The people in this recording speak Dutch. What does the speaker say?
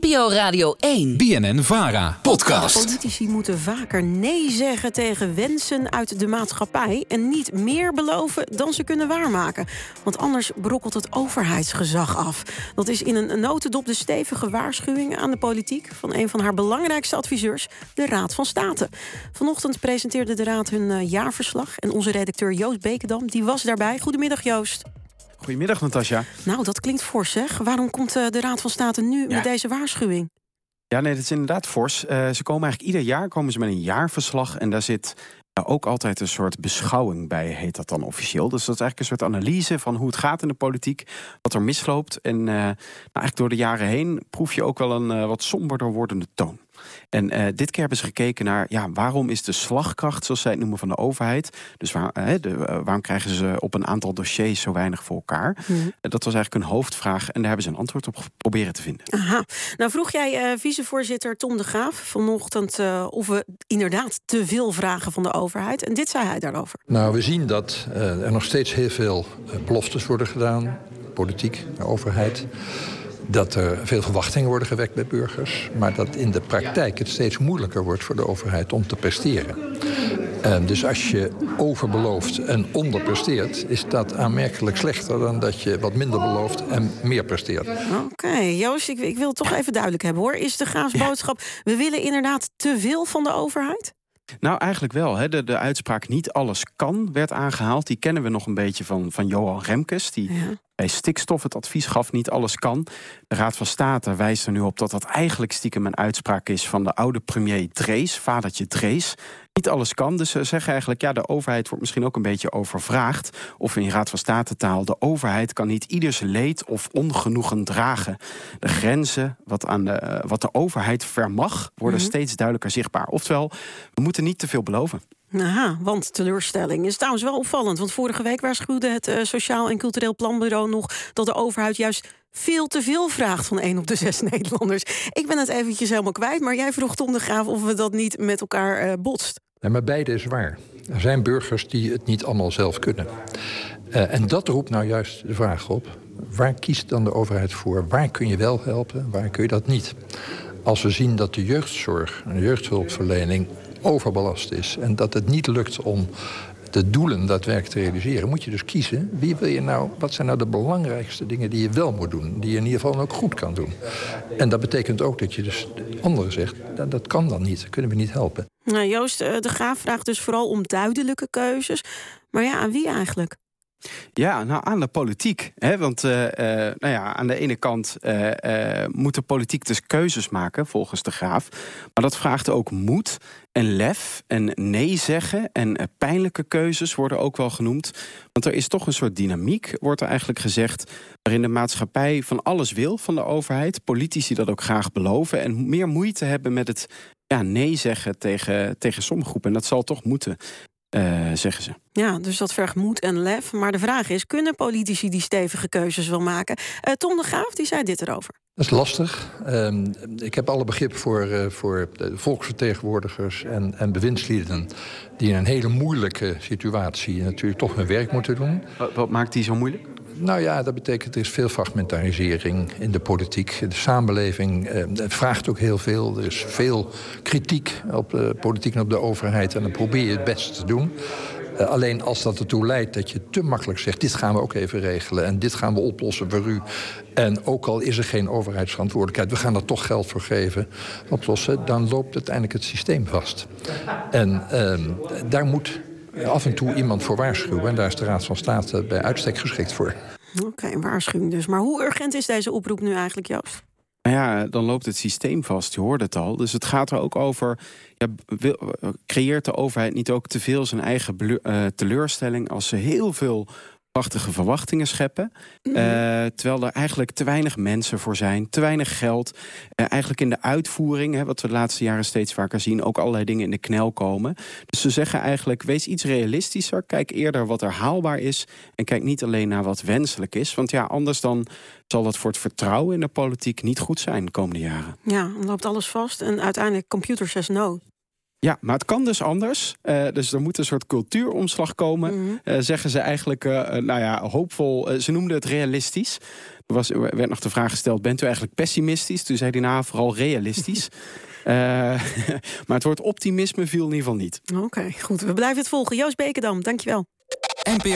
NPO Radio 1. BNN Vara. Podcast. Politici moeten vaker nee zeggen tegen wensen uit de maatschappij en niet meer beloven dan ze kunnen waarmaken. Want anders brokkelt het overheidsgezag af. Dat is in een notendop de stevige waarschuwing aan de politiek van een van haar belangrijkste adviseurs, de Raad van State. Vanochtend presenteerde de Raad hun eh, jaarverslag en onze redacteur Joost Bekendam die was daarbij. Goedemiddag Joost. Goedemiddag, Natasja. Nou, dat klinkt fors, zeg. Waarom komt eh, de Raad van State nu met deze waarschuwing? Ja, nee, dat is inderdaad fors. Uh, ze komen eigenlijk ieder jaar komen ze met een jaarverslag en daar zit ook altijd een soort beschouwing bij, heet dat dan officieel. Dus dat is eigenlijk een soort analyse van hoe het gaat in de politiek, wat er misloopt. En uh, nou, eigenlijk door de jaren heen proef je ook wel een wat somberder wordende toon. En uh, dit keer hebben ze gekeken naar ja, waarom is de slagkracht, zoals zij het noemen, van de overheid. Dus waar, uh, de, uh, waarom krijgen ze op een aantal dossiers zo weinig voor elkaar? Mm. dat was eigenlijk een hoofdvraag en daar hebben ze een antwoord op proberen te vinden. Aha. Nou vroeg jij vicevoorzitter Tom de Graaf vanochtend of we inderdaad te veel vragen van de overheid. En dit zei hij daarover. Nou, we zien dat er nog steeds heel veel beloftes worden gedaan. Politiek, de overheid dat er veel verwachtingen worden gewekt bij burgers... maar dat in de praktijk het steeds moeilijker wordt voor de overheid om te presteren. En dus als je overbelooft en onderpresteert... is dat aanmerkelijk slechter dan dat je wat minder belooft en meer presteert. Oké, Joost, ik, ik, wil het toch even duidelijk hebben hoor. Is de graafsboodschap, we willen inderdaad te veel van de overheid? Nou, eigenlijk wel. Hè. De, de uitspraak niet alles kan werd aangehaald. Die kennen we nog een beetje van, van Johan Remkes. Die ja. Bij stikstof het advies gaf niet alles kan. De Raad van State wijst er nu op dat dat eigenlijk stiekem een uitspraak is... van de oude premier Drees, vadertje Drees niet alles kan. Dus ze zeggen eigenlijk, ja, de overheid wordt misschien ook een beetje overvraagd. Of in Raad van State taal, de overheid kan niet ieders leed of ongenoegen dragen. De grenzen wat, aan de, uh, wat de overheid vermag, worden mm -hmm. steeds duidelijker zichtbaar. Oftewel, we moeten niet te veel beloven. Aha, want teleurstelling is trouwens wel opvallend. Want vorige week waarschuwde het uh, Sociaal en Cultureel Planbureau nog dat de overheid juist veel te veel vraagt van één op de zes Nederlanders. Ik ben het eventjes helemaal kwijt, maar jij vroeg Tom de Graaf of we dat niet met elkaar uh, botst. Nee, maar beide is waar. Er zijn burgers die het niet allemaal zelf kunnen. Uh, en dat roept nou juist de vraag op: waar kiest dan de overheid voor? Waar kun je wel helpen, waar kun je dat niet? Als we zien dat de jeugdzorg en de jeugdhulpverlening overbelast is en dat het niet lukt om de doelen daadwerkelijk te realiseren, moet je dus kiezen. Wie wil je nou, wat zijn nou de belangrijkste dingen die je wel moet doen, die je in ieder geval ook goed kan doen? En dat betekent ook dat je dus anderen zegt, dat, dat kan dan niet, dat kunnen we niet helpen. Nou, Joost de Graaf vraagt dus vooral om duidelijke keuzes. Maar ja, aan wie eigenlijk? Ja, nou aan de politiek. Hè? Want uh, uh, nou ja, aan de ene kant uh, moet de politiek dus keuzes maken, volgens de graaf. Maar dat vraagt ook moed en lef en nee zeggen. En pijnlijke keuzes worden ook wel genoemd. Want er is toch een soort dynamiek, wordt er eigenlijk gezegd. waarin de maatschappij van alles wil van de overheid. Politici dat ook graag beloven. En meer moeite hebben met het ja, nee zeggen tegen, tegen sommige groepen. En dat zal toch moeten. Uh, zeggen ze. Ja, dus dat vergt moed en lef. Maar de vraag is, kunnen politici die stevige keuzes wel maken? Uh, Tom de Graaf, die zei dit erover. Dat is lastig. Uh, ik heb alle begrip voor, uh, voor de volksvertegenwoordigers en, en bewindslieden... die in een hele moeilijke situatie natuurlijk toch hun werk moeten doen. Wat, wat maakt die zo moeilijk? Nou ja, dat betekent er is veel fragmentarisering in de politiek. De samenleving eh, vraagt ook heel veel. Er is veel kritiek op de politiek en op de overheid. En dan probeer je het best te doen. Uh, alleen als dat ertoe leidt dat je te makkelijk zegt... dit gaan we ook even regelen en dit gaan we oplossen voor u... en ook al is er geen overheidsverantwoordelijkheid... we gaan er toch geld voor geven, oplossen... dan loopt uiteindelijk het systeem vast. En uh, daar moet af en toe iemand voor waarschuwen. En daar is de Raad van State bij uitstek geschikt voor. Oké, okay, waarschuwing dus. Maar hoe urgent is deze oproep nu eigenlijk, Joost? Nou ja, dan loopt het systeem vast, je hoort het al. Dus het gaat er ook over, ja, wil, creëert de overheid niet ook te veel zijn eigen uh, teleurstelling... als ze heel veel prachtige verwachtingen scheppen. Mm -hmm. uh, terwijl er eigenlijk te weinig mensen voor zijn, te weinig geld. Uh, eigenlijk in de uitvoering, hè, wat we de laatste jaren steeds vaker zien, ook allerlei dingen in de knel komen. Dus ze zeggen eigenlijk: wees iets realistischer. Kijk eerder wat er haalbaar is. En kijk niet alleen naar wat wenselijk is. Want ja, anders dan zal dat voor het vertrouwen in de politiek niet goed zijn de komende jaren. Ja, dan loopt alles vast en uiteindelijk computer says no. Ja, maar het kan dus anders. Uh, dus er moet een soort cultuuromslag komen. Mm -hmm. uh, zeggen ze eigenlijk, uh, nou ja, hoopvol. ze noemden het realistisch. was, er werd nog de vraag gesteld: bent u eigenlijk pessimistisch? Toen zei hij nou, vooral realistisch. Uh, maar het woord optimisme viel in ieder geval niet. Oké, goed. We blijven het volgen. Joost Bekendam, dankjewel.